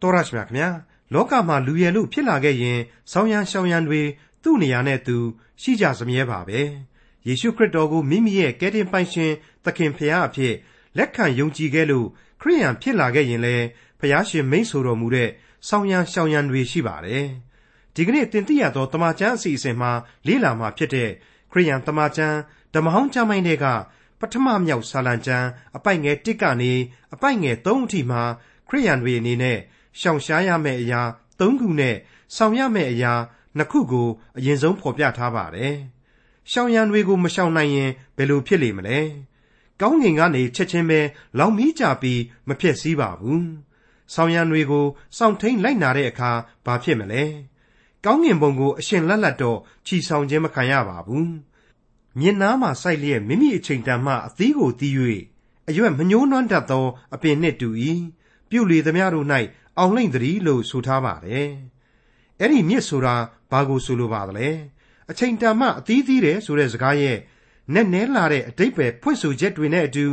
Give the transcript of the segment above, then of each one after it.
တော်ရရှိမြခင်ဗျာလောကမှာလူရယ်လို့ဖြစ်လာခဲ့ရင်ဆောင်းရမ်းရှောင်းရမ်းတွေသူ့နေရာနဲ့သူရှိကြစမြဲပါပဲယေရှုခရစ်တော်ကိုမိမိရဲ့ကယ်တင်ပိုင်ရှင်သခင်ဖရာအဖြစ်လက်ခံယုံကြည်ခဲ့လို့ခရိယန်ဖြစ်လာခဲ့ရင်လေဖရာရှင်မိန့်ဆိုတော်မူတဲ့ဆောင်းရမ်းရှောင်းရမ်းတွေရှိပါတယ်ဒီကနေ့တင်ပြရသောတမချန်းအစီအစဉ်မှာလေးလာမှာဖြစ်တဲ့ခရိယန်တမချန်းဓမ္မဟောင်းကျမ်းပိုင်းတွေကပထမမြောက်ဆာလံကျမ်းအပိုက်ငယ်1ကနေအပိုက်ငယ်3အထိမှာခရိယန်တွေအနေနဲ့ ရှောင်ရှားရမယ့်အရာ၃ခုနဲ့ဆောင်ရမယ့်အရာနှစ်ခုကိုအရင်ဆုံးဖော်ပြထားပါတယ်။ရှောင်ရံတွေကိုမရှောင်နိုင်ရင်ဘယ်လိုဖြစ်လိမ့်မလဲ။ကောင်းငင်ကနေချက်ချင်းပဲလောင်မီးကြပြီးမဖြစ်စည်းပါဘူး။ဆောင်ရံတွေကိုစောင့်ထိန်လိုက်နာတဲ့အခါဘာဖြစ်မလဲ။ကောင်းငင်ဘုံကိုအရှင်လက်လက်တော့ချီဆောင်ခြင်းမခံရပါဘူး။မြင်နာမှာစိုက်လျက်မိမိအချိန်တန်မှအသီးကိုတီး၍အရွက်မညှိုးနွမ်းတတ်သောအပင်နှင့်တူ၏ပြုလေသမျှတို့၌ အောင်လိမ့်သတည်းလို့ဆိုထားပါတယ်။အဲ့ဒီမြစ်ဆိုတာဘာကိုဆိုလိုပါသလဲ။အချိန်တန်မှအသီးသီးတယ်ဆိုတဲ့စကားရဲ့နဲ့နဲလာတဲ့အတိတ်ပဲဖွင့်ဆိုချက်တွေနဲ့အတူ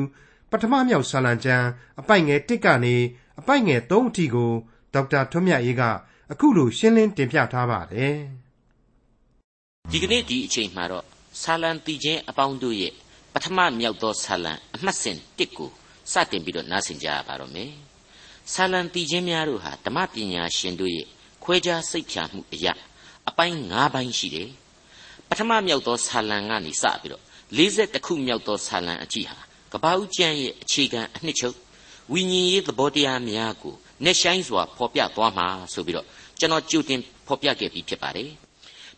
ပထမမြောက်ဆာလံကျမ်းအပိုက်ငယ်1ကနေအပိုက်ငယ်3အထိကိုဒေါက်တာထွန်းမြတ်ရေးကအခုလိုရှင်းလင်းတင်ပြထားပါတယ်။ဒီကနေ့ဒီအချိန်မှာတော့ဆာလံတည်ခြင်းအပေါင်းတို့ရဲ့ပထမမြောက်သောဆာလံအမှတ်စဉ်1ကိုစတင်ပြီးတော့နားဆင်ကြရပါတော့မယ်။ ဆာလံတီချင်းများတို့ဟာဓမ္မပညာရှင်တို့ရဲ့ခွဲခြားစိတ်ဖြာမှုအရာအပိုင်း၅ပိုင်းရှိတယ်ပထမမြောက်သောဆာလံကနေစပြီးတော့40ခုမြောက်သောဆာလံအကြည့်ဟာကပ္ပဦးကျမ်းရဲ့အခြေခံအနှစ်ချုပ်ဝိညာဉ်ရေးသဘောတရားများကိုနဲ့ဆိုင်စွာဖော်ပြသွားမှာဆိုပြီးတော့ကျွန်တော်ကြိုတင်ဖော်ပြခဲ့ပြီးဖြစ်ပါတယ်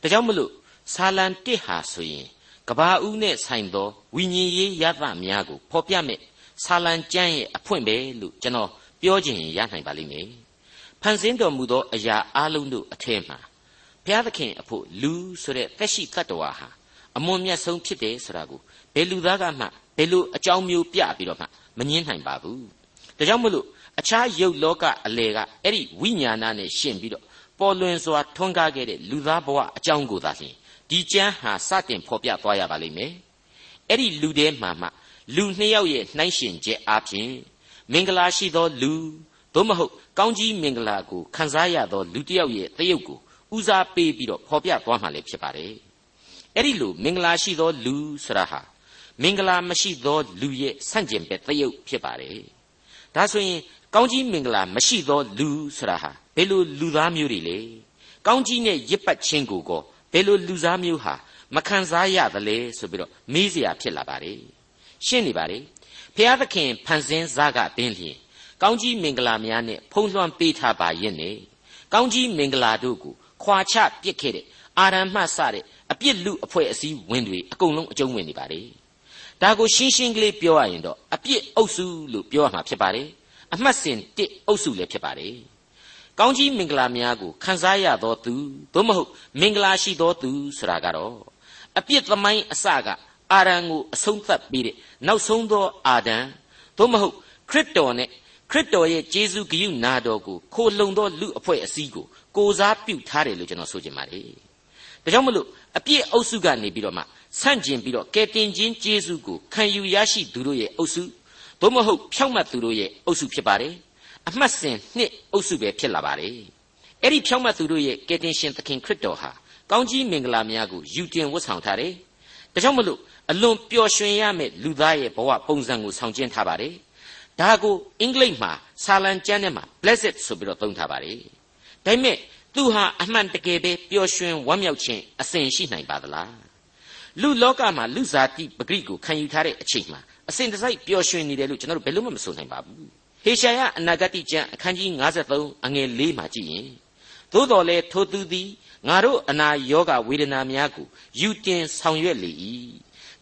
ဒါကြောင့်မလို့ဆာလံ1ဟာဆိုရင်ကဘာဦးနဲ့ဆိုင်သောဝိညာဉ်ရေးရသများကိုဖော်ပြမဲ့ဆာလံကျမ်းရဲ့အဖွင့်ပဲလို့ကျွန်တော် ပြောခြင်းရနိုင်ပါလိမ့်မယ်ဖန်ဆင်းတော်မူသောအရာအလုံးတို့အထက်မှာဘုရားသခင်အဖို့လူဆိုတဲ့သက်ရှိတ attva ဟာအမွန်မြတ်ဆုံးဖြစ်တယ်ဆိုတာကိုဘယ်လူသားကမှဘယ်လိုအကြောင်းမျိုးပြပြီးတော့မှမငင်းနိုင်ပါဘူးဒါကြောင့်မလို့အခြားယုတ်လောကအလေကအဲ့ဒီဝိညာဏနဲ့ရှင်ပြီးတော့ပေါ်လွင်စွာထွန်းကားခဲ့တဲ့လူသားဘဝအကြောင်းကိုသာလျှင်ဒီကျမ်းဟာစတင်ဖော်ပြသွားရပါလိမ့်မယ်အဲ့ဒီလူထဲမှာမှလူနှစ်ယောက်ရဲ့နှိုင်းရှင်ချက်အပြင် မင်္ဂလာရှိသောလူသို့မဟုတ်ကောင်းကြီးမင်္ဂလာကိုခံစားရသောလူတစ်ယောက်ရဲ့တရုပ်ကိုဦးစားပေးပြီးတော့ဖော်ပြသွားမှလည်းဖြစ်ပါတယ်။အဲ့ဒီလိုမင်္ဂလာရှိသောလူဆရာဟာမင်္ဂလာမရှိသောလူရဲ့ဆန့်ကျင်ဘက်တရုပ်ဖြစ်ပါတယ်။ဒါဆိုရင်ကောင်းကြီးမင်္ဂလာမရှိသောလူဆရာဟာဘယ်လိုလူသားမျိုးတွေလဲ။ကောင်းကြီးနဲ့ရစ်ပတ်ခြင်းကိုကောဘယ်လိုလူသားမျိုးဟာမခံစားရသလဲဆိုပြီးတော့မေးစရာဖြစ်လာပါတယ်။ရှင်းနေပါတယ်။ ဖျားသခင်ဖန်ဆင်းစားကပင်လျင်ကောင်းကြီးမင်္ဂလာများနဲ့ဖုံးလွှမ်းပေးထားပါရဲ့နဲ့ကောင်းကြီးမင်္ဂလာတို့ကိုခွာချပစ်ခဲ့တဲ့အာရန်မှစတဲ့အပြစ်လူအဖွဲ့အစည်းဝင်တွေအကုန်လုံးအကျုံးဝင်နေပါလေဒါကိုရှင်းရှင်းကလေးပြောရရင်တော့အပြစ်အုပ်စုလို့ပြောရမှာဖြစ်ပါတယ်အမှတ်စဉ်တစ်အုပ်စုလည်းဖြစ်ပါတယ်ကောင်းကြီးမင်္ဂလာများကိုခံစားရသောသူသို့မဟုတ်မင်္ဂလာရှိသောသူဆိုတာကတော့အပြစ်သမိုင်းအစက အာရန်ကိုအဆုံးသတ်ပြီးတဲ့နောက်ဆုံးသောအာဒံသို့မဟုတ်ခရစ်တော်နဲ့ခရစ်တော်ရဲ့ဂျေဇုဂရုနာတော်ကိုခိုလုံသောလူအဖွဲ့အစည်းကိုကိုစားပြုထားတယ်လို့ကျွန်တော်ဆိုချင်ပါတယ်။ဒါကြောင့်မလို့အပြည့်အုပ်စုကနေပြီးတော့မှဆန့်ကျင်ပြီးတော့ကယ်တင်ခြင်းဂျေဇုကိုခံယူရရှိသူတို့ရဲ့အုပ်စုသို့မဟုတ်ဖြောင့်မတ်သူတို့ရဲ့အုပ်စုဖြစ်ပါတယ်။အမှတ်စဉ်နှစ်အုပ်စုပဲဖြစ်လာပါတယ်။အဲ့ဒီဖြောင့်မတ်သူတို့ရဲ့ကယ်တင်ရှင်သခင်ခရစ်တော်ဟာကောင်းကြီးမင်္ဂလာများကိုယူတင်ဝတ်ဆောင်ထားတယ်။ဒါကြောင့်မလို့ အလွန်ပျော်ရွှင်ရမယ့်လူသားရဲ့ဘဝပုံစံကိုဆောင်ကျဉ်ထားပါတယ်။ဒါကိုအင်္ဂလိပ်မှာဆာလံကျမ်းထဲမှာ blessed ဆိုပြီးတော့သုံးထားပါတယ်။ဒါပေမဲ့သူဟာအမှန်တကယ်ပဲပျော်ရွှင်ဝမ်းမြောက်ခြင်းအစဉ်ရှိနိုင်ပါသလား။လူလောကမှာလူဇာတိပဂရိကိုခံယူထားတဲ့အချိန်မှာအစဉ်တစိုက်ပျော်ရွှင်နေတယ်လို့ကျွန်တော်တို့ဘယ်လို့မှမဆိုနိုင်ပါဘူး။ဟေရှာယအနာဂတိကျမ်းအခန်းကြီး53အငယ်၄မှာကြည့်ရင်သို့တော်လဲထိုသူသည်ငါတို့အနာယောဂဝေဒနာများကိုယူတင်ဆောင်ရွက်လေ၏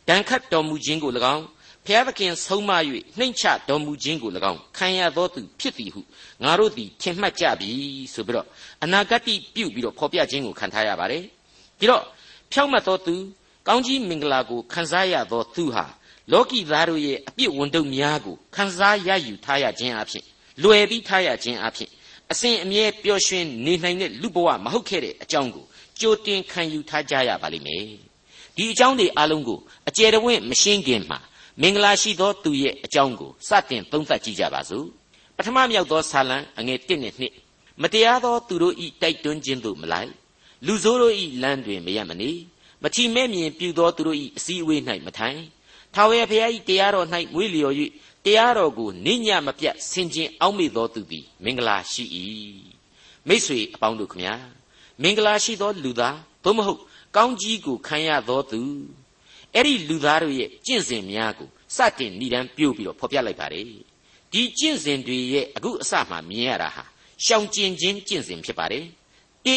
ဒဏ်ခတ်တော်မူခြင်းကို၎င်းဖျားသခင်ဆုံးမ၍နှိမ့်ချတော်မူခြင်းကို၎င်းခံရသောသူဖြစ်သည်ဟုငါတို့သည်ထင်မှတ်ကြပြီဆိုပြီးတော့အနာဂတ်ပြုပြီးတော့ဖော်ပြခြင်းကိုခံထားရပါတယ်ဒီတော့ဖြောင့်မတ်သောသူကောင်းကြီးမင်္ဂလာကိုခံစားရသောသူဟာလောကီသားတို့ရဲ့အပြစ်ဝန်တုပ်များကိုခံစားရယူထားရခြင်းအဖြစ်လွယ်ပြီးထားရခြင်းအဖြစ်အစဉ်အမြဲပျော်ရွှင်နေနိုင်တဲ့လူဘဝမဟုတ်ခဲ့တဲ့အကြောင်းကိုကြိုတင်ခံယူထားကြရပါလိမ့်မယ် ဒီအကြောင်းတွေအလုံးကိုအကျယ်တဝင့်မရှင်းခင်မှာမင်္ဂလာရှိသောသူရဲ့အကြောင်းကိုစတင်သုံးသပ်ကြည့်ကြပါစို့ပထမမြောက်သောဆာလံအငယ်1နဲ့2မတရားသောသူတို့ဤတိုက်တွန်းခြင်းသို့မလိုက်လူဆိုးတို့ဤလမ်းတွင်မရမနေမထီမဲ့မြင်ပြုသောသူတို့ဤအစည်းအဝေး၌မထိုင်ထာဝရဘုရားဤတရားတော်၌မွေးလျော်၍တရားတော်ကိုနိညမပြတ်ဆင်ခြင်အောက်မေ့သောသူသည်မင်္ဂလာရှိ၏မိษွေအပေါင်းတို့ခမညာမင်္ဂလာရှိသောလူသားသို့မဟုတ် ကောင်းကြီးကိုခံရသောသူအဲ့ဒီလူသားတို့ရဲ့ကျင့်စဉ်များကိုစတင်ဏ္ဍန်ပြုတ်ပြီးတော့ဖော်ပြလိုက်ပါတယ်ဒီကျင့်စဉ်တွေရဲ့အခုအစမှမြင်ရတာဟာရှောင်ကျင်ခြင်းကျင့်စဉ်ဖြစ်ပါတယ်တိ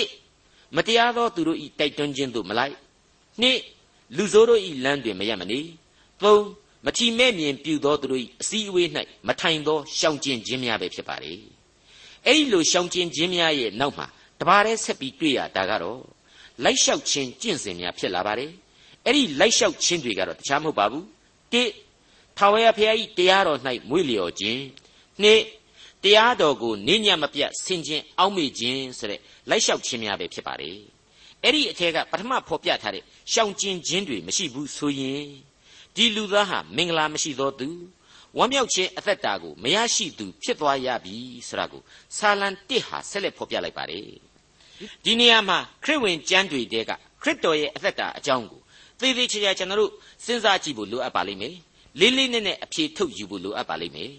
မတရားသောသူတို့ဤတိုက်တွန်းခြင်းသို့မလိုက်နှစ်လူဆိုးတို့ဤလမ်းတွင်မရမနေသုံးမထီမဲ့မြင်ပြုသောသူတို့ဤအစည်းအဝေး၌မထိုင်သောရှောင်ကျင်ခြင်းများပဲဖြစ်ပါတယ်အဲ့ဒီလိုရှောင်ကျင်ခြင်းများရဲ့နောက်မှာတပါးတည်းဆက်ပြီးတွေ့ရတာကတော့ လိုက်လျှောက်ခြင်းကျင့်စဉ်များဖြစ်လာပါတယ်အဲ့ဒီလိုက်လျှောက်ခြင်းတွေကတော့တခြားမဟုတ်ပါဘူးတိထာဝရဘုရားဤတရားတော်၌မွေ့လျော်ခြင်းနှစ်တရားတော်ကိုနင်းညံ့မပြတ်ဆင်ခြင်အောက်မေ့ခြင်းဆိုတဲ့လိုက်လျှောက်ခြင်းများပဲဖြစ်ပါတယ်အဲ့ဒီအထက်ကပထမဖော်ပြထားတဲ့ရှောင်ကျင်ခြင်းတွေမရှိဘူးဆိုရင်ဒီလူသားဟာမင်္ဂလာမရှိသောသူဝမ်းမြောက်ခြင်းအသက်တာကိုမရရှိသူဖြစ်သွားရပြီဆိုတာကိုဆာလံတစ်ဟာဆက်လက်ဖော်ပြလိုက်ပါတယ် ဒီနေရာမှာခရစ်ဝင်ကျမ်းတွေတဲကခရစ်တော်ရဲ့အသက်တာအကြောင်းကိုသေသေးချာချာကျွန်တော်တို့စဉ်းစားကြည့်ဖို့လိုအပ်ပါလိမ့်မယ်လေးလေးနက်နက်အဖြေထုတ်ယူဖို့လိုအပ်ပါလိမ့်မယ်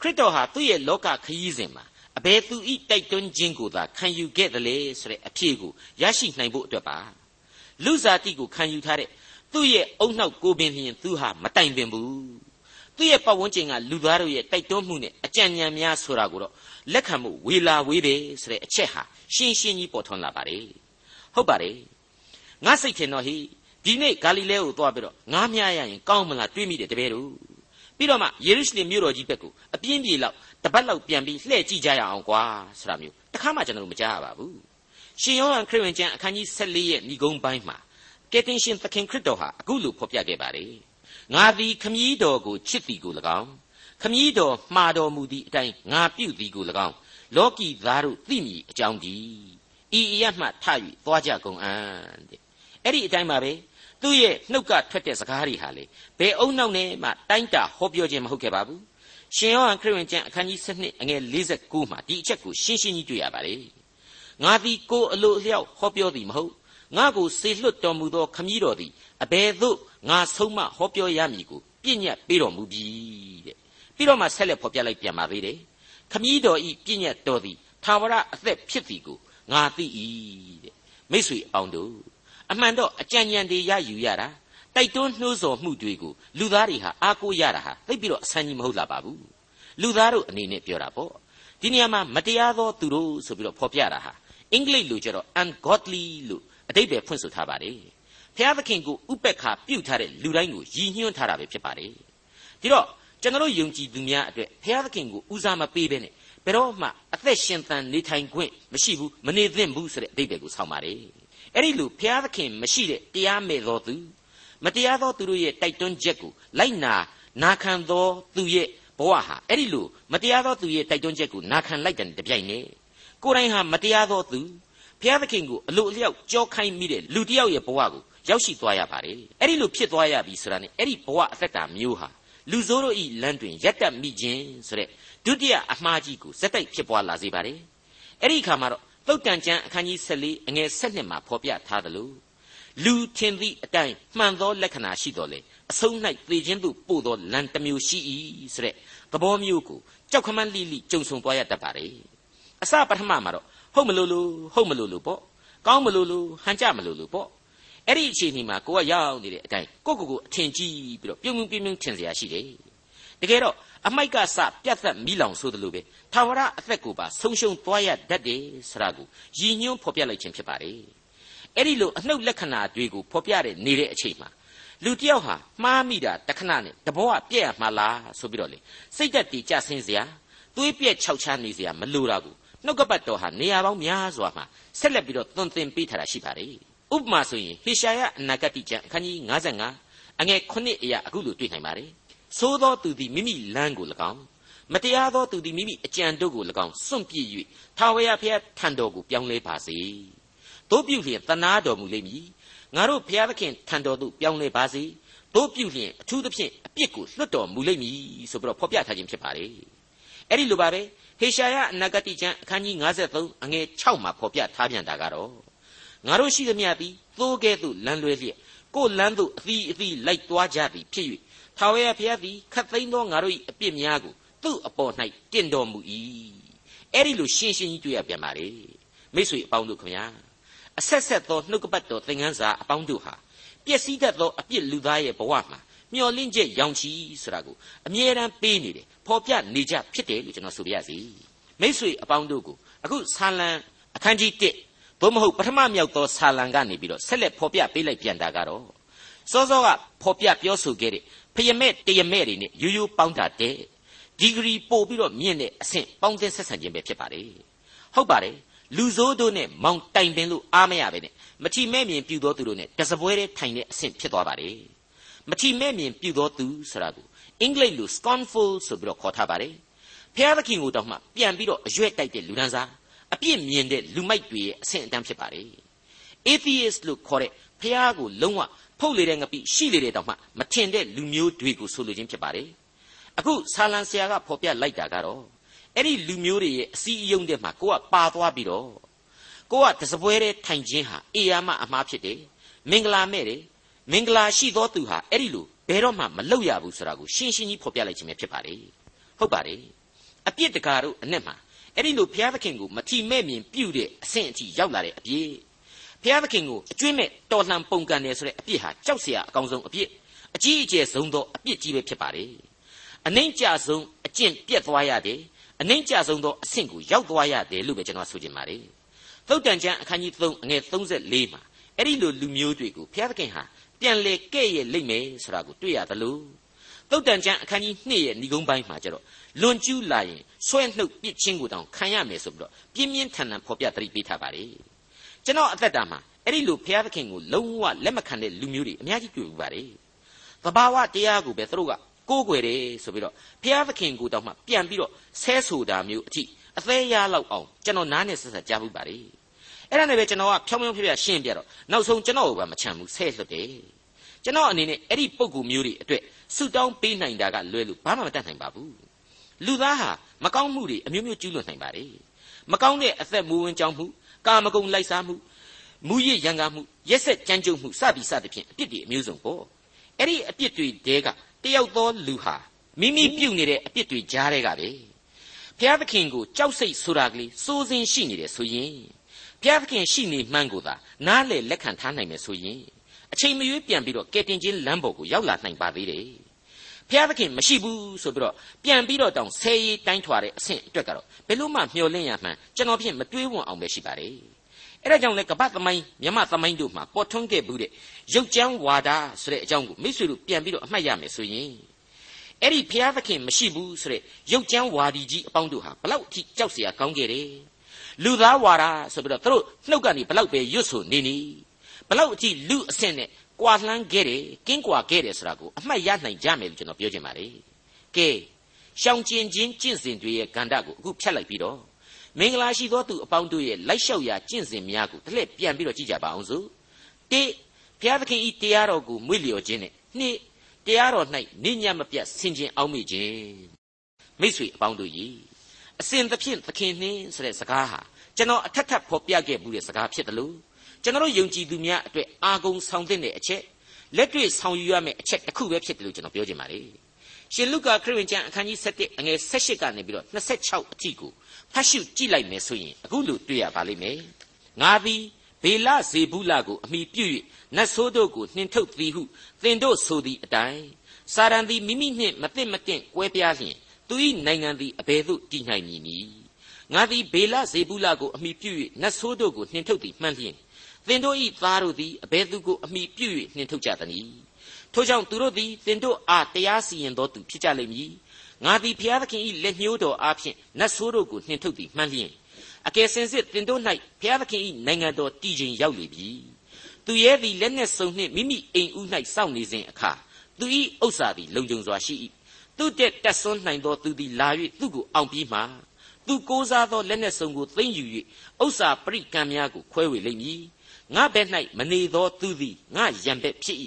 ခရစ်တော်ဟာသူ့ရဲ့လောကခရီးစဉ်မှာအဘယ်သူဤတိုက်တွန်းခြင်းကိုသာခံယူခဲ့တယ်လေဆိုတဲ့အဖြေကိုရရှိနိုင်ဖို့အတွက်ပါလူစားတိကိုခံယူထားတဲ့သူ့ရဲ့အုံနောက်ကိုပင်လျင်သူဟာမတိုင်ပင်ဘူးသူ့ရဲ့ပတ်ဝန်းကျင်ကလူသားတို့ရဲ့တိုက်တွန်းမှုနဲ့အကြံဉာဏ်များဆိုတာကိုတော့ လက်ခံမှုဝေလာဝေးတယ်ဆိုတဲ့အချက်ဟာရှင်းရှင်းကြီးပေါ်ထွန်းလာပါတယ်ဟုတ်ပါတယ်ငါစိတ်ထင်တော့ဟိဒီနေ့ဂါလိလဲကိုသွားပြီးတော့ငါးမြရရင်ကောင်းမလားတွေးမိတယ်တပည့်တို့ပြီးတော့မှယေရုရှလင်မြို့တော်ကြီးဘက်ကိုအပြင်းပြေလောက်တပတ်လောက်ပြန်ပြီးလှည့်ကြည့်ကြရအောင်ကွာဆိုတာမျိုးတခါမှကျွန်တော်မကြားရပါဘူးရှင်ယောဟန်ခရစ်ဝင်ကျမ်းအခန်းကြီး14ရဲ့ဏိဂုံးပိုင်းမှာကယ်တင်ရှင်သခင်ခရစ်တော်ဟာအခုလိုဖော်ပြခဲ့ပါတယ်ငါသည်ခမည်းတော်ကိုချစ်သည်ကို၎င်း ခမည်းတော်မှားတော်မူသည့်အတိုင်းငါပြုသည်ကို၎င်းလောကီသားတို့သိမည်အကြောင်းဒီဤအရမှထ၍သွားကြကုန်အံ့တဲ့အဲ့ဒီအတိုင်းပါပဲသူ့ရဲ့နှုတ်ကထွက်တဲ့စကားတွေဟာလေဘယ်အုံနောက်နဲ့မှတိုင်းတာဟောပြောခြင်းမဟုတ်ခဲ့ပါဘူးရှင်ယောဟန်ခရစ်ဝင်ကျမ်းအခန်းကြီး7အငယ်49မှာဒီအချက်ကိုရှင်းရှင်းကြီးတွေ့ရပါတယ်ငါသည်ကိုယ်အလိုအလျောက်ဟောပြောသည်မဟုတ်ငါကိုစေလွတ်တော်မူသောခမည်းတော်သည်အဘယ်သို့ငါဆုံးမဟောပြောရမည်ကိုပြည့်ညတ်ပေးတော်မူပြီတဲ့ ပြီးတော့မှဆက်လက်ဖော်ပြလိုက်ပြန်ပါသေးတယ်ခမည်းတော်ဤပြည့်ညတ်တော်သည်သာဝရအသက်ဖြစ်သည်ကိုငါသိ၏တဲ့မိတ်ဆွေအပေါင်းတို့အမှန်တော့အကြံဉာဏ်တွေရယူရတာတိုက်တွန်းနှိုးဆော်မှုတွေကိုလူသားတွေဟာအားကိုးရတာဟာသိပြီးတော့အဆန်းကြီးမဟုတ်လာပါဘူးလူသားတို့အနေနဲ့ပြောတာပေါ့ဒီနေရာမှာမတရားသောသူတို့ဆိုပြီးတော့ဖော်ပြတာဟာအင်္ဂလိပ်လိုကျတော့ ungodly လို့အတိတ်ပဲဖွင့်ဆိုထားပါတယ်ဘုရားသခင်ကိုဥပက္ခပြုထားတဲ့လူတိုင်းကိုရည်ညွှန်းထားတာပဲဖြစ်ပါတယ်ဒီတော့ ကျွန်တော်ယုံကြည်သူများအတွက်ဘုရားသခင်ကိုဦးစားမပေးဘဲနဲ့ဘယ်တော့မှအသက်ရှင်သန်နေထိုင်ခွင့်မရှိဘူးမနေသင့်ဘူးဆိုတဲ့အတိတ်ပဲကိုဆောင်းပါတယ်အဲ့ဒီလိုဘုရားသခင်မရှိတဲ့တရားမဲ့သောသူမတရားသောသူတို့ရဲ့တိုက်တွန်းချက်ကိုလိုက်နာနာခံသောသူရဲ့ဘဝဟာအဲ့ဒီလိုမတရားသောသူရဲ့တိုက်တွန်းချက်ကိုနာခံလိုက်တဲ့တပြိုင်နက်ကိုယ်တိုင်ဟာမတရားသောသူဘုရားသခင်ကိုအလိုအလျောက်ကြောခိုင်းမိတဲ့လူတစ်ယောက်ရဲ့ဘဝကိုရောက်ရှိသွားရပါတယ်အဲ့ဒီလိုဖြစ်သွားရပြီဆိုတာ ਨੇ အဲ့ဒီဘဝအသက်တာမျိုးဟာ လူဆိုးတို့ဤလမ်းတွင်ရက်တက်မိခြင်းဆိုတဲ့ဒုတိယအမှားကြီးကိုစက်တိုက်ဖြစ်ပွားလာစေပါတယ်အဲ့ဒီအခါမှာတော့သုတ်တန်ကျမ်းအခန်းကြီး14အငယ်7မှာဖော်ပြထားသလိုလူထင်သည့်အတိုင်းမှန်သောလက္ခဏာရှိတော်လေအဆုံး၌သေခြင်းသို့ပို့သောလမ်းတစ်မျိုးရှိ၏ဆိုတဲ့သဘောမျိုးကိုကြောက်ခမန်းလိလိကြုံဆုံသွားရတတ်ပါတယ်အစပထမမှာတော့ဟုတ်မလို့လို့ဟုတ်မလို့လို့ပေါ့ကောင်းမလို့လို့ဟန်ကြမလို့လို့ပေါ့ အဲ့ဒီအခြေအနေမှာကိုကရောက်နေတဲ့အတိုင်းကိုကိုကိုအထင်ကြီးပြီးတော့ပြုံပြုံပြုံပြုံထင်စရာရှိတယ်တကယ်တော့အမိုက်ကစပြတ်သက်မိလောင်ဆိုသလိုပဲထာဝရအသက်ကိုပါဆုံးရှုံးသွားရတတ်တယ်ဆရာကရည်ညွှန်းဖော်ပြလိုက်ခြင်းဖြစ်ပါတယ်အဲ့ဒီလိုအနှုတ်လက္ခဏာတွေကိုဖော်ပြတဲ့နေတဲ့အချိန်မှာလူတယောက်ဟာမှားမိတာတခဏနဲ့တဘောကပြက်ရမှာလားဆိုပြီးတော့လေစိတ်သက်တည်ကြဆင်းစရာသွေးပြက်ခြောက်ချနေစရာမလိုတာကိုနှုတ်ကပတ်တော်ဟာနေရာပေါင်းများစွာမှာဆက်လက်ပြီးတော့သွန်သင်ပေးထားတာရှိပါတယ် ဥပမာဆိုရင်ဟေရှာယအနာဂတိကျမ်းအခန်းကြီး55အငယ်9အရာအခုလိုတွေ့နိုင်ပါတယ်သို့သောသူသည်မိမိလမ်းကို၎င်းမတရားသောသူသည်မိမိအကြံတို့ကို၎င်းစွန့်ပစ်၍ထာဝရဘုရားထံတော်ကိုပြောင်းလဲပါစေတို့ပြုလျင်တနာတော်မူလိမ့်မည်ငါတို့ဘုရားသခင်ထံတော်သို့ပြောင်းလဲပါစေတို့ပြုလျင်အထူးသဖြင့်အပြစ်ကိုလွတ်တော်မူလိမ့်မည်ဆိုပြီးတော့ဖော်ပြထားခြင်းဖြစ်ပါတယ်အဲ့ဒီလိုပါပဲဟေရှာယအနာဂတိကျမ်းအခန်းကြီး53အငယ်6မှာဖော်ပြထားပြန်တာကတော့ ငါတို့ရှိသမျှသည်သိုးကဲ့သို့လမ်းလွဲလျက်ကိုယ်လမ်းသို့အသီးအသီးလိုက်သွားကြသည်ဖြစ်၍ထာဝရဘုရားသည်ခတ်သိမ်းသောငါတို့၏အပြစ်များကိုသူ့အပေါ်၌တင့်တော်မူ၏အဲ့ဒီလိုရှင်းရှင်းကြီးတွေ့ရပြန်ပါလေမိတ်ဆွေအပေါင်းတို့ခင်ဗျာအဆက်ဆက်သောနှုတ်ကပတ်တော်သင်ခန်းစာအပေါင်းတို့ဟာပျက်စီးတတ်သောအပြစ်လူသားရဲ့ဘဝမှာမျောလင့်ချက်ရောင်ချီဆိုတာကိုအမြဲတမ်းပေးနေတယ်ဖော်ပြနေကြဖြစ်တယ်လို့ကျွန်တော်ဆိုပြရစီမိษွေအပေါင်းတို့ကိုအခုဆာလံအခန်းကြီး1 သို့မဟုတ်ပထမမြောက်သောဆာလံကနေပြီးတော့ဆက်လက်ဖော်ပြပေးလိုက်ပြန်တာကတော့စောစောကဖော်ပြပြောဆိုခဲ့တဲ့ဖယမဲ့တယမဲ့တွေနဲ့ရိုးရိုးပေါင်းတာတဲ့ဒီဂရီပို့ပြီးတော့မြင့်တဲ့အဆင့်ပေါင်းသင်းဆက်ဆံခြင်းပဲဖြစ်ပါတယ်ဟုတ်ပါတယ်လူဆိုးတို့နဲ့မောင်တိုင်ပင်လို့အားမရပဲနဲ့မထီမဲ့မြင်ပြူသောသူတို့နဲ့တစပွဲတဲ့ထိုင်တဲ့အဆင့်ဖြစ်သွားပါတယ်မထီမဲ့မြင်ပြူသောသူဆိုတာကိုအင်္ဂလိပ်လို scornful ဆိုပြီးတော့ခေါ်ထားပါတယ်ဖျားသခင်ကိုတော့မှပြန်ပြီးတော့အရွက်တိုက်တဲ့လူဒန်းစား အပြစ်မြင်တဲ့လူမိုက်တွေရဲ့အဆင့်အတန်းဖြစ်ပါတယ် atheist လို့ခေါ်တဲ့ဖျားကိုလုံးဝဖုတ်လေတဲ့ငပိရှိလေတဲ့တောင်မှမထင်တဲ့လူမျိုးတွေကိုဆိုလိုခြင်းဖြစ်ပါတယ်အခုဆာလံဆရာကဖော်ပြလိုက်တာကတော့အဲ့ဒီလူမျိုးတွေရဲ့အစည်းအရုံးတဲ့မှာကိုကပါသွားပြီးတော့ကိုကတစပွဲတဲ့ထိုင်ခြင်းဟာအေယာမအမှားဖြစ်တယ်မင်္ဂလာမဲ့တယ်မင်္ဂလာရှိသောသူဟာအဲ့ဒီလိုဘယ်တော့မှမလုပ်ရဘူးဆိုတာကိုရှင်းရှင်းကြီးဖော်ပြလိုက်ခြင်းပဲဖြစ်ပါတယ်ဟုတ်ပါတယ်အပြစ်တကာတို့အနဲ့မှာ အဲ့ဒီလိုဘုရားသခင်ကိုမထီမဲ့မြင်ပြုတဲ့အဆင့်အထိရောက်လာတဲ့အပြစ်ဘုရားသခင်ကိုအကျွင့်မဲ့တော်လှန်ပုန်ကန်တယ်ဆိုတဲ့အပြစ်ဟာကြောက်စရာအကောင်းဆုံးအပြစ်အကြီးအကျယ်ဆုံးသောအပြစ်ကြီးပဲဖြစ်ပါတယ်အနှိမ့်ကြဆုံးအကျင့်ပြက်သွားရတယ်အနှိမ့်ကြဆုံးသောအဆင့်ကိုရောက်သွားရတယ်လို့ပဲကျွန်တော်ဆိုချင်ပါတယ်သုတ်တန်ကျမ်းအခန်းကြီး3အငယ်34မှာအဲ့ဒီလိုလူမျိုးတွေကိုဘုရားသခင်ဟာပြန်လေကဲ့ရဲ့လိမ့်မယ်ဆိုတာကိုတွေ့ရသလိုသုတ်တန်ကျမ်းအခန်းကြီး2ရဲ့ဏိဂုံးပိုင်းမှာကျတော့ လွန်ကျူးလာရင်ဆွဲနှုတ်ပြစ်ချင်းကိုတောင်ခံရမယ်ဆိုပြီးတော့ပြင်းပြင်းထန်ထန်ဖော်ပြသတိပေးထားပါတယ်ကျွန်တော်အသက်တာမှာအဲ့ဒီလိုဘုရားသခင်ကိုလုံးဝလက်မခံတဲ့လူမျိုးတွေအများကြီးတွေ့ဘူးပါတယ်သဘာဝတရားကိုပဲသူတို့ကကိုးကွယ်တယ်ဆိုပြီးတော့ဘုရားသခင်ကိုတောင်မှပြန်ပြီးတော့ဆဲဆိုတာမျိုးအထိအသေးရလောက်အောင်ကျွန်တော်နားနဲ့ဆက်ဆက်ကြားမှုပါတယ်အဲ့ဒါနဲ့ပဲကျွန်တော်ကဖြောင်းဖြောင်းဖြပြရှင်းပြတော့နောက်ဆုံးကျွန်တော်ကမချမ်းဘူးဆဲလွတ်တယ်ကျွန်တော်အနေနဲ့အဲ့ဒီပုံကူမျိုးတွေအတွက်ဆုတောင်းပေးနိုင်တာကလွယ်လို့ဘာမှမတတ်နိုင်ပါဘူး လူသားဟာမကောင်းမှုတွေအမျိုးမျိုးကျူးလွန်နိုင်ပါတယ်မကောင်းတဲ့အသက်မူဝင်ကြောင်းမှုကာမဂုဏ်လိုက်စားမှုမူရစ်ရန်ကားမှုရက်ဆက်ကြမ်းကြုတ်မှုစသည်စသဖြင့်အပြစ်တွေအမျိုးစုံပေါ့အဲ့ဒီအပြစ်တွေတဲကတယောက်သောလူဟာမိမိပြုတ်နေတဲ့အပြစ်တွေကြားတဲ့ကပဲဘုရားသခင်ကိုကြောက်စိတ်ဆိုတာကလေးစိုးစင်းရှိနေတယ်ဆိုရင်ဘုရားသခင်ရှိနေမှန်းကိုသာနားလေလက်ခံထားနိုင်မယ်ဆိုရင်အချိန်မရွေးပြန်ပြီးတော့ကယ်တင်ခြင်းလမ်းပေါ်ကိုရောက်လာနိုင်ပါသေးတယ် ဘုရားသခင်မရှိဘူးဆိုပြီးတော့ပြန်ပြီးတော့တောင်ဆဲရီတိုင်းထွာတဲ့အဆင့်အတွက်ကတော့ဘယ်လို့မှမျှော်လင့်ရမှန်းကျွန်တော်ဖြင့်မတွေးဝံ့အောင်ပဲရှိပါတယ်အဲ့ဒါကြောင့်လေကပတ်သမိုင်းမြမသမိုင်းတို့မှာပေါ်ထွန်းခဲ့ဘူးတဲ့ရုပ်ကြမ်းဝါဒဆိုတဲ့အကြောင်းကိုမိတ်ဆွေတို့ပြန်ပြီးတော့အမှတ်ရမယ်ဆိုရင်အဲ့ဒီဘုရားသခင်မရှိဘူးဆိုတဲ့ရုပ်ကြမ်းဝါဒီကြီးအပေါင်းတို့ဟာဘလောက်အထိကြောက်เสียကောင်းခဲ့တယ်လူသားဝါဒဆိုပြီးတော့သူတို့နှုတ်ကနေဘလောက်ပဲရွတ်ဆိုနေနေဘလောက်အထိလူအဆင့်နဲ့ ကွာလှမ်းခဲ့တယ်ကင်းကွာခဲ့တယ်ဆိုတာကိုအမှတ်ရနိုင်ကြမယ်လို့ကျွန်တော်ပြောချင်ပါတယ်ကဲရှောင်ကျင်ခြင်းကျင့်စဉ်တွေရဲ့ဂန္ဓကိုအခုဖြတ်လိုက်ပြီးတော့မင်္ဂလာရှိသောသူအပေါင်းတို့ရဲ့လိုက်လျှောက်ရာကျင့်စဉ်များကိုတစ်လက်ပြန်ပြီးတော့ကြည့်ကြပါအောင်စို့တိဘုရားသခင်ဤတရားတော်ကိုမွေ့လျော်ခြင်းနဲ့နှစ်တရားတော်၌နေညမပြတ်ဆင်ခြင်အောင်မိခြင်းမိတ်ဆွေအပေါင်းတို့ဤအစဉ်သဖြင့်သခင်နှင်းဆိုတဲ့စကားဟာကျွန်တော်အထက်ထပ်ဖော်ပြခဲ့မှုတဲ့စကားဖြစ်တယ်လို့ ကျွန်တော်ယုံကြည်သူများအတွက်အာဂုံဆောင်တဲ့အချက်လက်တွေ့ဆောင်ယူရမယ့်အချက်တစ်ခုပဲဖြစ်တယ်လို့ကျွန်တော်ပြောချင်ပါတယ်ရှင်လုကာခရစ်ဝင်ကျမ်းအခန်းကြီး7အငယ်18ကနေပြီးတော့26အထိကိုဖတ်ရှုကြည့်လိုက်မယ်ဆိုရင်အခုလိုတွေ့ရပါလိမ့်မယ်ငါသည်ဘေလဇေဘူးလကိုအမိပြု၍နတ်ဆိုးတို့ကိုနှင်ထုတ်သည်ဟုသင်တို့ဆိုသည့်အတိုင်းစာရန်သည်မိမိနှင့်မသိမတင့်ကွဲပြားလျင်သူ၏နိုင်ငံသည်အဘယ်သို့တည်နိုင်မည်နည်းငါသည်ဘေလဇေဘူးလကိုအမိပြု၍နတ်ဆိုးတို့ကိုနှင်ထုတ်သည်မှန်လျင် သင်တို့၏သားတို့သည်အဘယ်သူကိုအမိပြု၍နှင်ထုတ်ကြသနည်းထိုကြောင့်သူတို့သည်သင်တို့အားတရားစီရင်တော်သူဖြစ်ကြလိမ့်မည်ငါသည်ဘုရားသခင်၏လက်ညှိုးတော်အားဖြင့်နတ်ဆိုးတို့ကိုနှင်ထုတ်သည်မှန်လျင်အကယ်စင်စစ်သင်တို့၌ဘုရားသခင်၏နိုင်ငံတော်တည်ခြင်းရောက်လေပြီသူရဲ့သည်လက်နှင့်စုံနှင့်မိမိအိမ်ဦး၌စောင့်နေစဉ်အခါသူ၏ဥစ္စာသည်လုံခြုံစွာရှိ၏သူတက်တက်ဆွန်းနိုင်သောသူသည်လာ၍သူ့ကိုအောင်ပြီးမှသူကိုးစားသောလက်နှင့်စုံကိုသိမ့်ယူ၍ဥစ္စာပရိကံများကိုခွဲဝေလိမ့်မည် ငါဘက်၌မနေသောသူသည်ငါရံဘက်ဖြစ်၏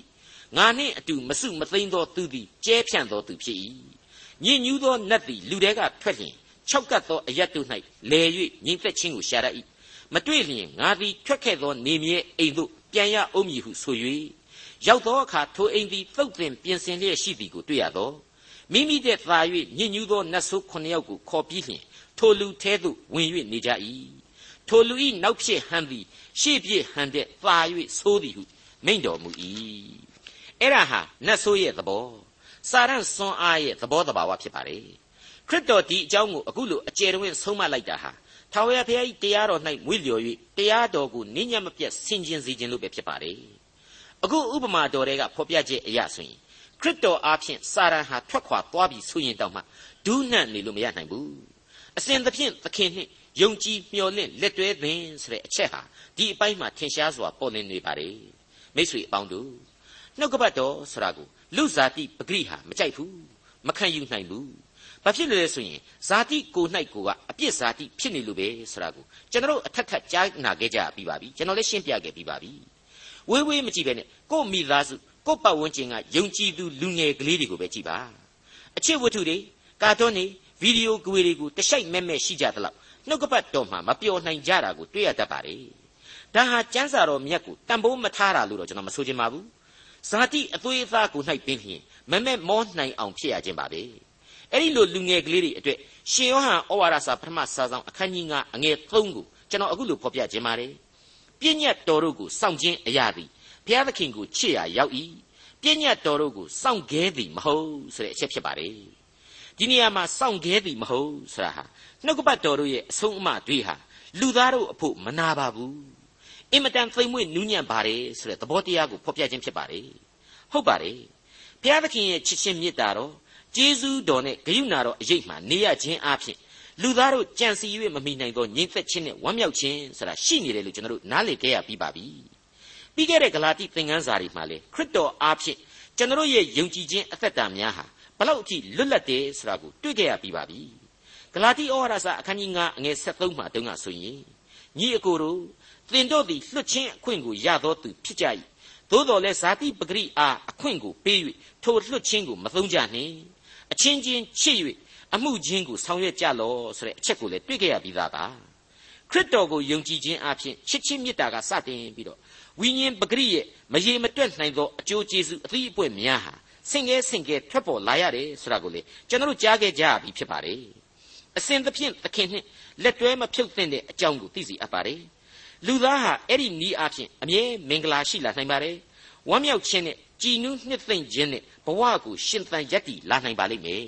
ငါနှင့်အတူမစုမသိမ်းသောသူသည်ကျဲဖြန့်သောသူဖြစ်၏ညဉ့်ညူးသောနတ်သည်လူတဲကထွက်လျင်၆ကပ်သောအရတ်တို့၌လဲ၍ငြိမ်သက်ခြင်းကိုရှာတတ်၏မတွေ့လျင်ငါသည်ထွက်ခဲ့သောနေမြဲအိမ်သို့ပြန်ရအောင်မည်ဟုဆို၍ရောက်သောအခါထိုအိမ်သည်သုတ်သင်ပြင်ဆင်လျက်ရှိသည်ကိုတွေ့ရသောမိမိတဲ့သာ၍ညဉ့်ညူးသောနတ်ဆိုးခုနှစ်ယောက်ကိုခေါ်ပြီးလျှင်ထိုလူထဲသို့ဝင်၍နေကြ၏ ထိုလူ၏နောက်ဖြစ်ဟန်သည်ရှေ့ပြည့်ဟန်တဲ့သာ၍ဆိုးသည်ဟုမိန့်တော်မူ၏အဲ့ဒါဟာနတ်ဆိုးရဲ့သဘောစာရန်စွန်အားရဲ့သဘောတဘာဝဖြစ်ပါလေခရစ်တော်ဒီအကြောင်းကိုအခုလိုအကျယ်တွင်ဆုံးမလိုက်တာဟာထာဝရဘုရား၏တရားတော်၌မွေ့လျော်၍တရားတော်ကိုနင်းညံ့မပြတ်ဆင်ခြင်စေခြင်းလို့ပဲဖြစ်ပါတယ်အခုဥပမာတော်တွေကဖော်ပြချက်အရာဆိုရင်ခရစ်တော်အားဖြင့်စာရန်ဟာထွက်ခွာသွားပြီဆိုရင်တောင်မှဒူးနှံ့နေလို့မရနိုင်ဘူးအစဉ်သဖြင့်သခင်နှင့် ယုံကြည်မျှော်လင့်လက်တွဲသင်ဆိုတဲ့အချက်ဟာဒီအပိုင်းမှာထင်ရှားစွာပေါ်လွင်နေပါတယ်မိတ်ဆွေအပေါင်းတို့နှုတ်ကပတ်တော်ဆိုတာကိုလူဇာတိပဂရိဟာမကြိုက်ဘူးမခံယူနိုင်ဘူးဘာဖြစ်လဲဆိုရင်ဇာတိကို၌ကိုကအပြစ်ဇာတိဖြစ်နေလို့ပဲဆိုတာကိုကျွန်တော်အထက်ထက်ကြားနာခဲ့ကြပြီးပါပြီကျွန်တော်လည်းရှင်းပြခဲ့ပြီးပါပြီဝေးဝေးမကြည့်ပဲနဲ့ကို့မိသားစုကို့ပတ်ဝန်းကျင်ကယုံကြည်သူလူငယ်ကလေးတွေကိုပဲကြည့်ပါအချစ်ဝတ္ထုတွေကာတွန်းတွေဗီဒီယိုကွေတွေကိုတစိုက်မဲ့မဲ့ရှိကြသလောက် နှုတ်ကပတ်တော်မှာမပျော်နိုင်ကြတာကိုတွေ့ရတတ်ပါတယ်ဒါဟာကျမ်းစာတော်မြတ်ကိုတန်ဖိုးမထားတာလို့တော့ကျွန်တော်မဆိုချင်ပါဘူးဇာတိအသွေးအသားကို၌ပင်ဖြင့်မမဲ့မောနိုင်အောင်ဖြစ်ရခြင်းပါပဲအဲ့ဒီလိုလူငယ်ကလေးတွေအတွက်ရှင်ယောဟန်ဩဝါဒစာပထမစာဆောင်အခန်းကြီး9အငယ်3ကိုကျွန်တော်အခုလိုဖော်ပြခြင်းပါတယ်ပြည့်ညတ်တော်တို့ကိုစောင့်ခြင်းအရာသည်ဘုရားသခင်ကိုချစ်ရာရောက်၏ပြည့်ညတ်တော်တို့ကိုစောင့်ခဲသည်မဟုတ်ဆိုတဲ့အချက်ဖြစ်ပါတယ်ဒီနေရာမှာစောင့်ခဲသည်မဟုတ်ဆိုတာဟာ နှုတ်ကပတ်တော်တို့ရဲ့အဆုံးအမတွေဟာလူသားတို့အဖို့မနာပါဘူးအင်မတန်သိမ်မွေ့နူးညံ့ပါတယ်ဆိုတဲ့သဘောတရားကိုဖော်ပြခြင်းဖြစ်ပါတယ်ဟုတ်ပါတယ်ဘုရားသခင်ရဲ့ချစ်ချင်းမေတ္တာတော်ကျေးဇူးတော်နဲ့ဂရုဏာတော်အရေးမှနေရခြင်းအပြင်လူသားတို့ကြံစီ၍မမိနိုင်သောငြိမ်သက်ခြင်းနဲ့ဝမ်းမြောက်ခြင်းဆိုတာရှိနေတယ်လို့ကျွန်တော်တို့နားလည်ခဲ့ရပြီးပါပြီပြီးခဲ့တဲ့ဂလာတိသင်ခန်းစာတွေမှာလေခရစ်တော်အားဖြင့်ကျွန်တော်ရဲ့ယုံကြည်ခြင်းအသက်တာများဟာဘလောက်အထိလွတ်လပ်တယ်ဆိုတာကိုတွေ့ခဲ့ရပြီးပါပြီ ဂလာတိဩဝါဒစာအခန်းကြီး9အငယ်73မှာတုန်းကဆိုရင်ညီအကိုတို့သင်တို့သည်လွတ်ချင်းအခွင့်ကိုရသောသူဖြစ်ကြ၏သို့တော်လည်းဇာတိပဂရိအားအခွင့်ကိုပေး၍ထိုလွတ်ချင်းကိုမသုံးကြနှင့်အချင်းချင်းချစ်၍အမှုချင်းကိုဆောင်ရွက်ကြလောဆိုတဲ့အချက်ကိုလည်းတွေ့ခဲ့ရပြီးသားပါခရစ်တော်ကိုယုံကြည်ခြင်းအပြင်ချစ်ချင်းမေတ္တာကစတင်ပြီးတော့ဝိညာဉ်ပဂရိရဲ့မရေမတွက်နိုင်သောအကျိုးကျေးဇူးအသီးအပွင့်များဟာဆင့်ကဲဆင့်ကဲထွက်ပေါ်လာရတယ်ဆိုတာကိုလေကျွန်တော်တို့ကြားခဲ့ကြပြီဖြစ်ပါတယ် အစဉ်သဖြင့်သခင်နှင့်လက်တွဲမဖြုတ်သင့်တဲ့အကြောင်းကိုသိစီအပ်ပါတယ်လူသားဟာအဲ့ဒီနီးအဖြစ်အမြဲမင်္ဂလာရှိလာနိုင်ပါတယ်ဝမ်းမြောက်ခြင်းနဲ့ကြည်နူးနှစ်သိမ့်ခြင်းနဲ့ဘဝကိုရှင်သန်ရည်တည်လာနိုင်ပါလိမ့်မယ်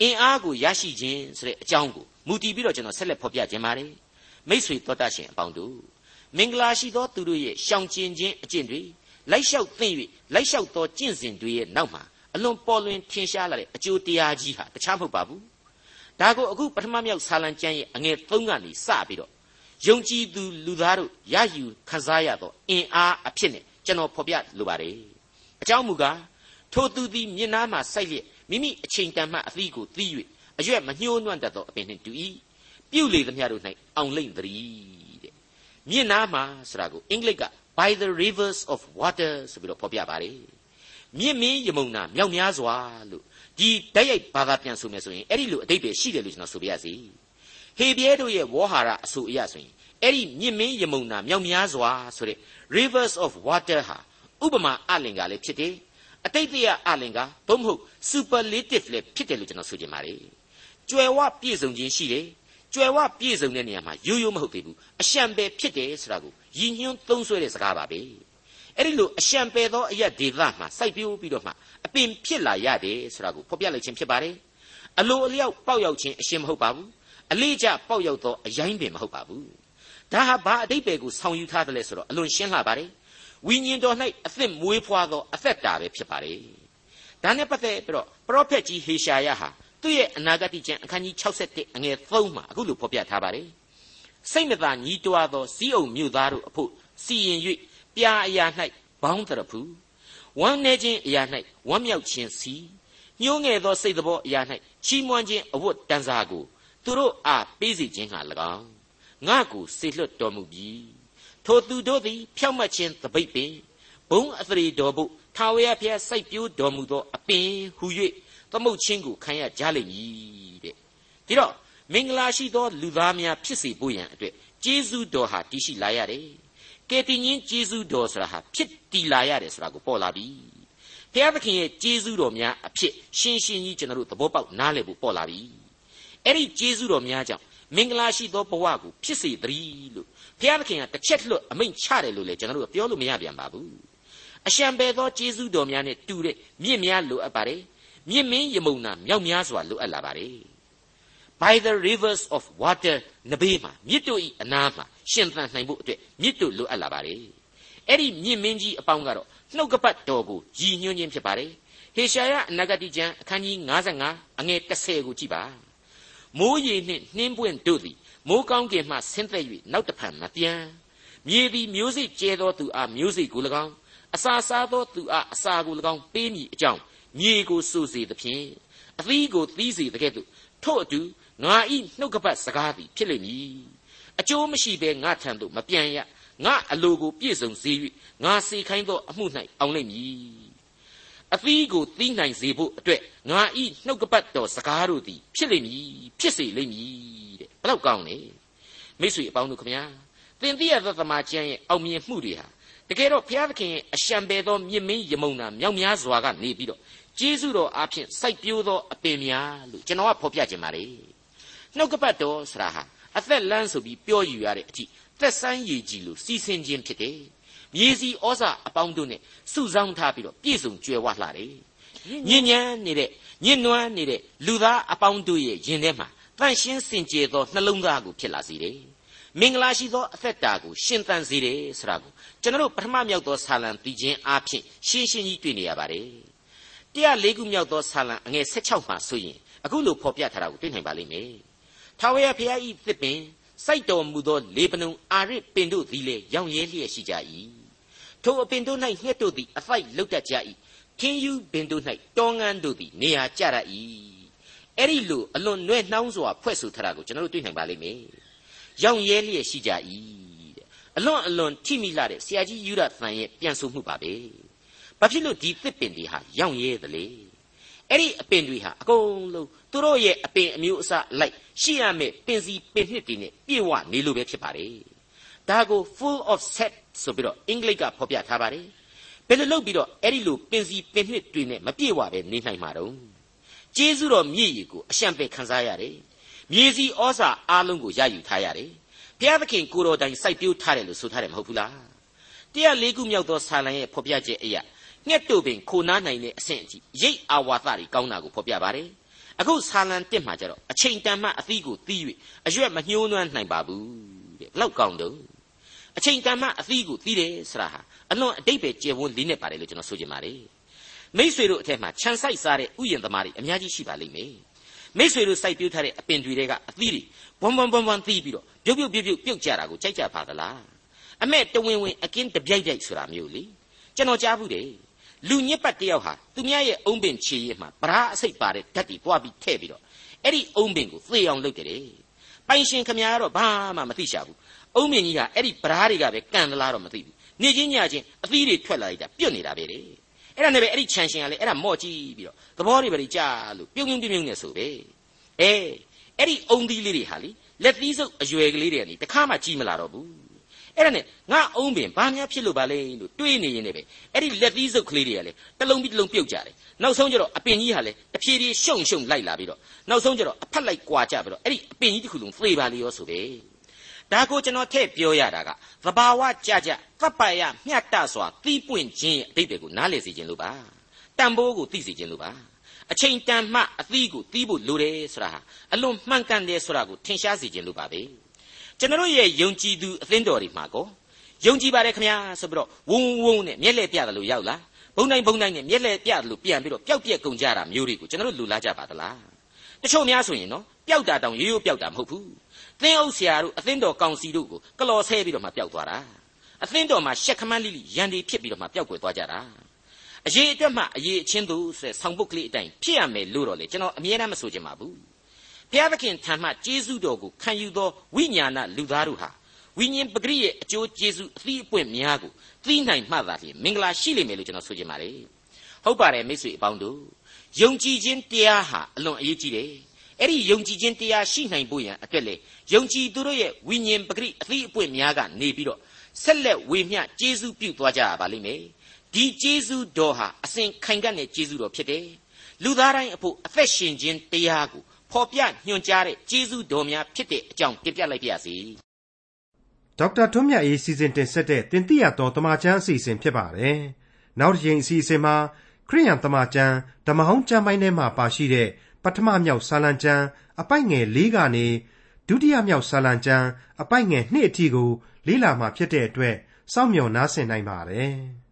အင်အားကိုရရှိခြင်းဆိုတဲ့အကြောင်းကိုမူတည်ပြီးတော့ကျွန်တော်ဆက်လက်ဖော်ပြခြင်းပါတယ်မိษွေတော်တတ်ရှင်အပေါင်းတို့မင်္ဂလာရှိသောသူတို့ရဲ့ရှောင်ကျင်ခြင်းအကျင့်တွေလိုက်လျှောက်သင့်၍လိုက်လျှောက်သောကျင့်စဉ်တွေရဲ့နောက်မှာအလွန်ပေါ်လွင်ထင်ရှားလာတဲ့အကျိုးတရားကြီးဟာတခြားမဟုတ်ပါဘူး ဒါကိုအခုပထမမြောက်ဆာလံကျမ်းရဲ့အငယ်3ကနေစပြီးတော့ယုံကြည်သူလူသားတို့ရယူခံစားရသောအင်အားအဖြစ်နဲ့ကျွန်တော်ဖော်ပြလိုပါတယ်အကြောင်းမူကားထိုသူသည်မျက်နှာမှာစိုက်လျက်မိမိအချိန်တန်မှအသီးကိုသီး၍အရွက်မညှိုးနွမ်းတတ်သောအပင်နှင့်တူ၏ပြုလေသမျှတို့၌အောင်လိမ့်သတည်းတဲ့မျက်နှာမှာဆိုတာကိုအင်္ဂလိပ်က by the rivers of water ဆိုပြီးတော့ဖော်ပြပါတယ်မြင့်မင်းယမုန်နာမြောက်များစွာလို့ ဒီတိုက်ရိုက်ဘာသာပြန်ဆိုမယ်ဆိုရင်အဲ့ဒီလိုအတိတ်ပဲရှိတယ်လို့ကျွန်တော်ဆိုပြရစီဟေဘရဲတို့ရဲ့ဝေါ်ဟာရအဆိုအရဆိုရင်အဲ့ဒီမြင့်မင်းယမုန်နာမြောက်များစွာဆိုတဲ့ rivers of water ဟာဥပမာအလင်္ကာလည်းဖြစ်တယ်အတိတ်တရားအလင်္ကာသို့မဟုတ် superlative လည်းဖြစ်တယ်လို့ကျွန်တော်ဆိုချင်ပါတယ်ကြွယ်ဝပြည့်စုံခြင်းရှိတယ်ကြွယ်ဝပြည့်စုံတဲ့နေရာမှာရိုးရိုးမဟုတ်သေးဘူးအရှံပဲဖြစ်တယ်ဆိုတာကိုရည်ညွှန်းသုံးဆွဲတဲ့စကားပါပဲ အဲ့ဒီလိုအရှံပဲသောအရက်ဒေသမှာစိုက်ပျိုးပြီးတော့မှအပင်ဖြစ်လာရတယ်ဆိုတာကိုဖော်ပြလိုက်ခြင်းဖြစ်ပါတယ်အလိုအလျောက်ပေါက်ရောက်ခြင်းအရှင်းမဟုတ်ပါဘူးအလေးကျပေါက်ရောက်သောအရင်ပင်မဟုတ်ပါဘူးဒါဟာဘာအတိတ်ပဲကိုဆောင်ယူထားတယ်လဲဆိုတော့အလွန်ရှင်းလှပါတယ်ဝိညာဉ်တော်၌အသစ်မွေးဖွားသောအသက်တာပဲဖြစ်ပါတယ်ဒါနဲ့ပတ်သက်ပြီးတော့ပရောဖက်ကြီးဟေရှာယဟာသူ့ရဲ့အနာဂတ်ကျမ်းအခန်းကြီး61အငယ်3မှာအခုလိုဖော်ပြထားပါတယ်စိတ်မသာညီးတွားသောစီးအုံမြို့သားတို့အဖို့စီရင်၍ ပြာအရာ၌ဘောင်းတရဖူဝမ်းနေခြင်းအရာ၌ဝမ်းမြောက်ခြင်းစီညှိုးငယ်သောစိတ်သောအရာ၌ချီးမွမ်းခြင်းအဝတ်တန်စာကိုသူတို့အားပေးစီခြင်းဟာ၎င်းငါကိုစေလွတ်တော်မူပြီထိုသူတို့သည် ဖြောက်မှတ်ခြင်းသပိတ်ပင်ဘုံအသရေတော်ဘုထာဝရဘုရားစိုက်ပျိုးတော်မူသောအပင်ဟု၍သမုတ်ချင်းကိုခံရကြလိမ့်မည်တဲ့ဒီတော့မင်္ဂလာရှိသောလူသားများဖြစ်စေဖို့ရန်အတွက်ကျေးဇူးတော်ဟာတည်ရှိလာရတယ် ကယ်တင်ရှင်ကျေးဇူးတော်ဆိုတာဟာဖြစ်တည်လာရတယ်ဆိုတာကိုပေါ်လာပြီဘုရားသခင်ရဲ့ကျေးဇူးတော်များအဖြစ်ရှင်းရှင်းကြီးကျွန်တော်တို့သဘောပေါက်နားလည်ဖို့ပေါ်လာပြီအဲ့ဒီကျေးဇူးတော်များကြောင့်မင်္ဂလာရှိသောဘဝကိုဖြစ်စေတည်းလို့ဘုရားသခင်ကတစ်ချက်လွတ်အမိန့်ချတယ်လို့လည်းကျွန်တော်တို့ပြောလို့မရပြန်ပါဘူးအရှံပဲသောကျေးဇူးတော်များနဲ့တူတဲ့မြင့်များလိုအပ်ပါတယ်မြင့်မင်းယမုန်နာမြောက်များစွာလိုအပ်လာပါတယ် by the rivers of water နဘေးမှာမြစ်တို့ဤအနားမှာ ရှင်သန်နိုင်ဖို့အတွက်မြစ်တို့လိုအပ်လာပါတယ်အဲ့ဒီမြင့်မင်းကြီးအပေါင်းကတော့နှုတ်ကပတ်တော်ကိုရည်ညွှန်းခြင်းဖြစ်ပါတယ်ဟေရှာယအနာဂတိကျမ်းအခန်းကြီး55အငယ်30ကိုကြည့်ပါမိုးရေနှင့်နှင်းပွင့်တို့သည်မိုးကောင်းကင်မှဆင်းသက်၍နောက်တဖန်မပြန်မြေသည်မျိုးစိကျဲသောသူအားမျိုးစိကို၎င်းအစာစားသောသူအားအစာကို၎င်းပေးမည်အကြောင်းမြေကိုစိုးစေသဖြင့်အသီးကိုသီးစေတကဲ့သို့ထို့အတူငါဤနှုတ်ကပတ်စကားသည်ဖြစ်လိမ့်မည် အကျိုးမရှိဘဲငါထံသို့မပြန်ရငါအလိုကိုပြည့်စုံစေ၍ငါစေခိုင်းသောအမှု၌အောင်လိမ့်မည်အသီးကိုသီးနိုင်စေဖို့အတွက်ငါဤနှုတ်ကပတ်တော်စကားတို့သည်ဖြစ်လိမ့်မည်ဖြစ်စေလိမ့်မည်တဲ့ဘလောက်ကောင်းလဲမိတ်ဆွေအပေါင်းတို့ခမညာသင်သိရသောသမာကျမ်းရဲ့အောင်မြင်မှုတွေဟာတကယ်တော့ဘုရားသခင်ရဲ့အရှံပဲသောမြင့်မင်းယမုန်နာမြောက်များစွာကနေပြီးတော့ကျေးဇူးတော်အားဖြင့်စိုက်ပျိုးသောအပင်များလို့ကျွန်တော်ကဖော်ပြခြင်းပါလေနှုတ်ကပတ်တော်ဆိုတာဟာ အသက်လန်းဆိုပြီးပြောယူရတဲ့အထိသက်ဆိုင်ရည်ကြည်လို့စီစဉ်ခြင်းဖြစ်တယ်မြေစီဩဇာအပေါင်းတို့နဲ့စုဆောင်းထားပြီးတော့ပြည့်စုံကြွယ်ဝလှတယ်ညဉ့်ညမ်းနေတဲ့ညဉ့်နွမ်းနေတဲ့လူသားအပေါင်းတို့ရဲ့ယင်ထဲမှာတန့်ရှင်းစင်ကြယ်သောနှလုံးသားကိုဖြစ်လာစေတယ်မင်္ဂလာရှိသောအသက်တာကိုရှင်သန်စေတယ်ဆိုတာကိုကျွန်တော်တို့ပထမမြောက်သောဆာလံပြီးခြင်းအပြင်ရှင်းရှင်းကြီးတွေ့နေရပါတယ်တရား၄ခုမြောက်သောဆာလံအငယ်16မှာဆိုရင်အခုလိုဖော်ပြထားတာကိုတွေ့နိုင်ပါလိမ့်မယ် ထာဝရဘုရားဤသစ်ပင်စိုက်တော်မူသောလေပနုံအာရစ်ပင်တို့သည်လည်းရောင်ရဲလျက်ရှိကြ၏ထိုအပင်တို့၌ငှက်တို့သည်အဖိုက်လုတ်တတ်ကြ၏ခင်းယူပင်တို့၌တောငန်းတို့သည်နေရာကျရ၏အဲ့ဒီလိုအလွန်နှဲ့နှောင်းစွာဖွဲ့ဆိုထားတာကိုကျွန်တော်တို့တွေ့နိုင်ပါလိမ့်မယ်ရောင်ရဲလျက်ရှိကြ၏တဲ့အလွန်အလွန်ထိမိလာတဲ့ဆရာကြီးယူရသန်ရဲ့ပြန်ဆိုမှုပါပဲဘာဖြစ်လို့ဒီသစ်ပင်တွေဟာရောင်ရဲသလဲ အဲ့ဒီအပင်တွေဟာအကုန်လုံးသူတို့ရဲ့အပင်အမျိုးအစားလိုက်ရှိရမယ့်ပင်စီပင်နှစ်တွေနဲ့ပြည့်ဝနေလို့ပဲဖြစ်ပါတယ်ဒါကို full of set ဆိုပြီးတော့အင်္ဂလိပ်ကဖော်ပြထားပါတယ်ဘယ်လိုလုပ်ပြီးတော့အဲ့ဒီလိုပင်စီပင်နှစ်တွေနဲ့မပြည့်ဝပဲနေနိုင်မှာတော့ကျေးဇူးတော်မြည့်ရည်ကိုအရှံပဲခံစားရတယ်မြေစီဩဇာအားလုံးကိုရယူထားရတယ်ဘုရားသခင်ကိုတော်တိုင်စိုက်ပျိုးထားတယ်လို့ဆိုထားတယ်မဟုတ်ဘူးလားတရားလေးခုမြောက်သောဆာလံရဲ့ဖော်ပြချက်အရာ ငှက်တို့ပင်ခိုနားနိုင်တဲ့အဆင့်အထိရိတ်အာဝါသတွေကောင်းတာကိုဖော်ပြပါတယ်အခုဆာလံတက်မှာကျတော့အချိန်တန်မှအသီးကိုသီး၍အရွက်မညှိုးနွမ်းနိုင်ပါဘူးတဲ့ဘလောက်ကောင်းတော့အချိန်တန်မှအသီးကိုသီးတယ်ဆိုတာဟာအလွန်အတိတ်ပဲကျေဝန်းလေးနဲ့ပါတယ်လို့ကျွန်တော်ဆိုချင်ပါတယ်မိษွေတို့အထက်မှာခြံဆိုင်စားတဲ့ဥယျာဉ်သမားတွေအများကြီးရှိပါလိမ့်မယ်မိษွေတို့စိုက်ပျိုးထားတဲ့အပင်တွေကအသီးတွေဘွန်းဘွန်းဘွန်းဘွန်းသီးပြီးတော့ပြုတ်ပြုတ်ပြုတ်ပြုတ်ပြုတ်ကြတာကိုကြိုက်ကြပါသလားအမဲ့တဝင်းဝင်းအကင်းတပြိုက်ပြိုက်ဆိုတာမျိုးလေကျွန်တော်ကြားဘူးတယ် လူညစ်ပတ်တယောက်ဟာသူများရဲ့အုံပင်ခြေရည်မှာပရာအစိတ်ပါတဲ့ဓာတ်တွေပွားပြီးထည့်ပြီးတော့အဲ့ဒီအုံပင်ကိုသေအောင်လုပ်တယ်ပိုင်ရှင်ခမရကတော့ဘာမှမသိချဘူးအုံပင်ကြီးကအဲ့ဒီပရာတွေကပဲကန်သလားတော့မသိဘူးနေချင်းညချင်းအသီးတွေထွက်လာလိုက်တာပြုတ်နေတာပဲလေအဲ့ဒါနဲ့ပဲအဲ့ဒီခြံရှင်ကလည်းအဲ့ဒါမော့ကြည့်ပြီးတော့သဘောတွေပဲကြာလို့ပြုံးပြုံးပြုံးပြုံးနေဆိုပဲအေးအဲ့ဒီအုံသီးလေးတွေဟာလေလက်သီးစုပ်အရွယ်ကလေးတွေကနေတခါမှကြီးမလာတော့ဘူး အဲ့ဒါနဲ့ငါအုံးပင်ဘာများဖြစ်လို့ပါလဲလို့တွေးနေရင်လည်းပဲအဲ့ဒီလက်သီးစုပ်ကလေးတွေကလည်းတလုံးပြီးတလုံးပြုတ်ကြတယ်နောက်ဆုံးကျတော့အပင်ကြီးဟာလည်းတဖြည်းဖြည်းရှုံရှုံလိုက်လာပြီးတော့နောက်ဆုံးကျတော့အဖက်လိုက်ကွာကြပြီးတော့အဲ့ဒီအပင်ကြီးတစ်ခုလုံးသေပါလေရောဆိုပဲဒါကိုကျွန်တော်ထည့်ပြောရတာကသဘာဝကြကြသဗ္ဗယမျှတစွာသီးပွင့်ခြင်းရဲ့အတိတ်တွေကိုနားလည်စေခြင်းလို့ပါတန်ဖိုးကိုသိစေခြင်းလို့ပါအချိန်တန်မှအသီးကိုသီးဖို့လိုတယ်ဆိုတာဟာအလွန်မှန်ကန်တယ်ဆိုတာကိုထင်ရှားစေခြင်းလို့ပါပဲ ကျွန်တော်ရဲ့ယုံကြည်သူအသင်းတော်တွေမှာကောယုံကြည်ပါတယ်ခမညာဆိုပြီးတော့ဝုံဝုံနဲ့မျက်လှည့်ပြတယ်လို့ရောက်လားဘုံတိုင်းဘုံတိုင်းနဲ့မျက်လှည့်ပြတယ်လို့ပြန်ပြီးတော့ပျောက်ပြက်ကုန်ကြတာမျိုးတွေကိုကျွန်တော်တို့လူလာကြပါသလားတချို့များဆိုရင်နော်ပျောက်တာတောင်ရိုးရိုးပျောက်တာမဟုတ်ဘူးသင်းအုပ်ဆရာတို့အသင်းတော်ကောင်စီတို့ကိုကလော်ဆဲပြီးတော့မှပျောက်သွားတာအသင်းတော်မှာရှက်ခမန်းလိလိရန်ဒီဖြစ်ပြီးတော့မှပျောက်ကွယ်သွားကြတာအရေးအတွက်မှအရေးအချင်းသူဆိုတဲ့ဆောင်းပုတ်ကလေးအတိုင်းဖြစ်ရမယ်လို့တော့လေကျွန်တော်အမြဲတမ်းမဆိုချင်ပါဘူး ဘုရားသခင်ထံမှကျေးဇူးတော်ကိုခံယူသောဝိညာဏလူသားတို့ဟာဝိညာဉ်ပဂရိရဲ့အကျိုးကျေးဇူးအသီးအပွင့်များကိုသိနိုင်မှသာလျှင်မင်္ဂလာရှိလိမ့်မယ်လို့ကျွန်တော်ဆိုချင်ပါတယ်ဟုတ်ပါတယ်မိတ်ဆွေအပေါင်းတို့ယုံကြည်ခြင်းတရားဟာအလွန်အရေးကြီးတယ်အဲ့ဒီယုံကြည်ခြင်းတရားရှိနိုင်ဖို့ရန်အတွက်လေယုံကြည်သူတို့ရဲ့ဝိညာဉ်ပဂရိအသီးအပွင့်များကနေပြီးတော့ဆက်လက်ဝေမျှကျေးဇူးပြုသွားကြရပါလိမ့်မယ်ဒီကျေးဇူးတော်ဟာအစဉ်ခိုင်ကပ်တဲ့ကျေးဇူးတော်ဖြစ်တယ်လူသားတိုင်းအဖို့အသက်ရှင်ခြင်းတရားကို ဖော်ပြညွှန်ကြားတဲ့ကျေးဇူးတော်များဖြစ်တဲ့အကြောင်းပြပြလိုက်ပါရစေဒေါက်တာထွန်းမြတ်အေးစီစဉ်တင်ဆက်တဲ့တင်ပြတော်တမချန်းအစီအစဉ်ဖြစ်ပါတယ်နောက်တစ်ချိန်အစီအစဉ်မှာခရိယံတမချန်းဓမ္မဟောင်းကျမ်းပိုင်းထဲမှာပါရှိတဲ့ပထမမြောက်ဆာလံကျမ်းအပိုက်ငယ်၄ကနေဒုတိယမြောက်ဆာလံကျမ်းအပိုက်ငယ်၂အထိကိုလေ့လာမှာဖြစ်တဲ့အတွက်စောင့်မျှော်နားဆင်နိုင်ပါတယ်။